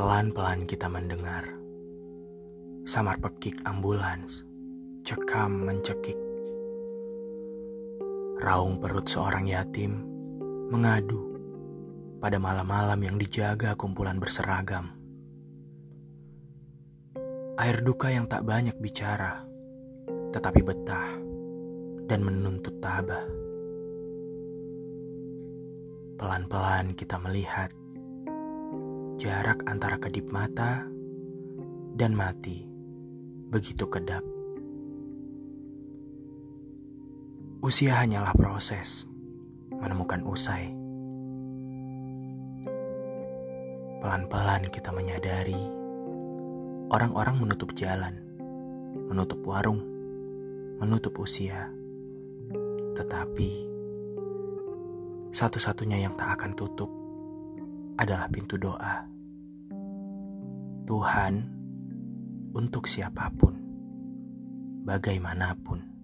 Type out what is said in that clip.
Pelan-pelan kita mendengar samar pekik ambulans, cekam mencekik. Raung perut seorang yatim mengadu pada malam-malam yang dijaga kumpulan berseragam. Air duka yang tak banyak bicara, tetapi betah dan menuntut tabah. Pelan-pelan kita melihat jarak antara kedip mata dan mati begitu kedap. Usia hanyalah proses menemukan usai. Pelan-pelan kita menyadari orang-orang menutup jalan, menutup warung, menutup usia. Tetapi satu-satunya yang tak akan tutup adalah pintu doa. Tuhan untuk siapa pun, bagaimanapun.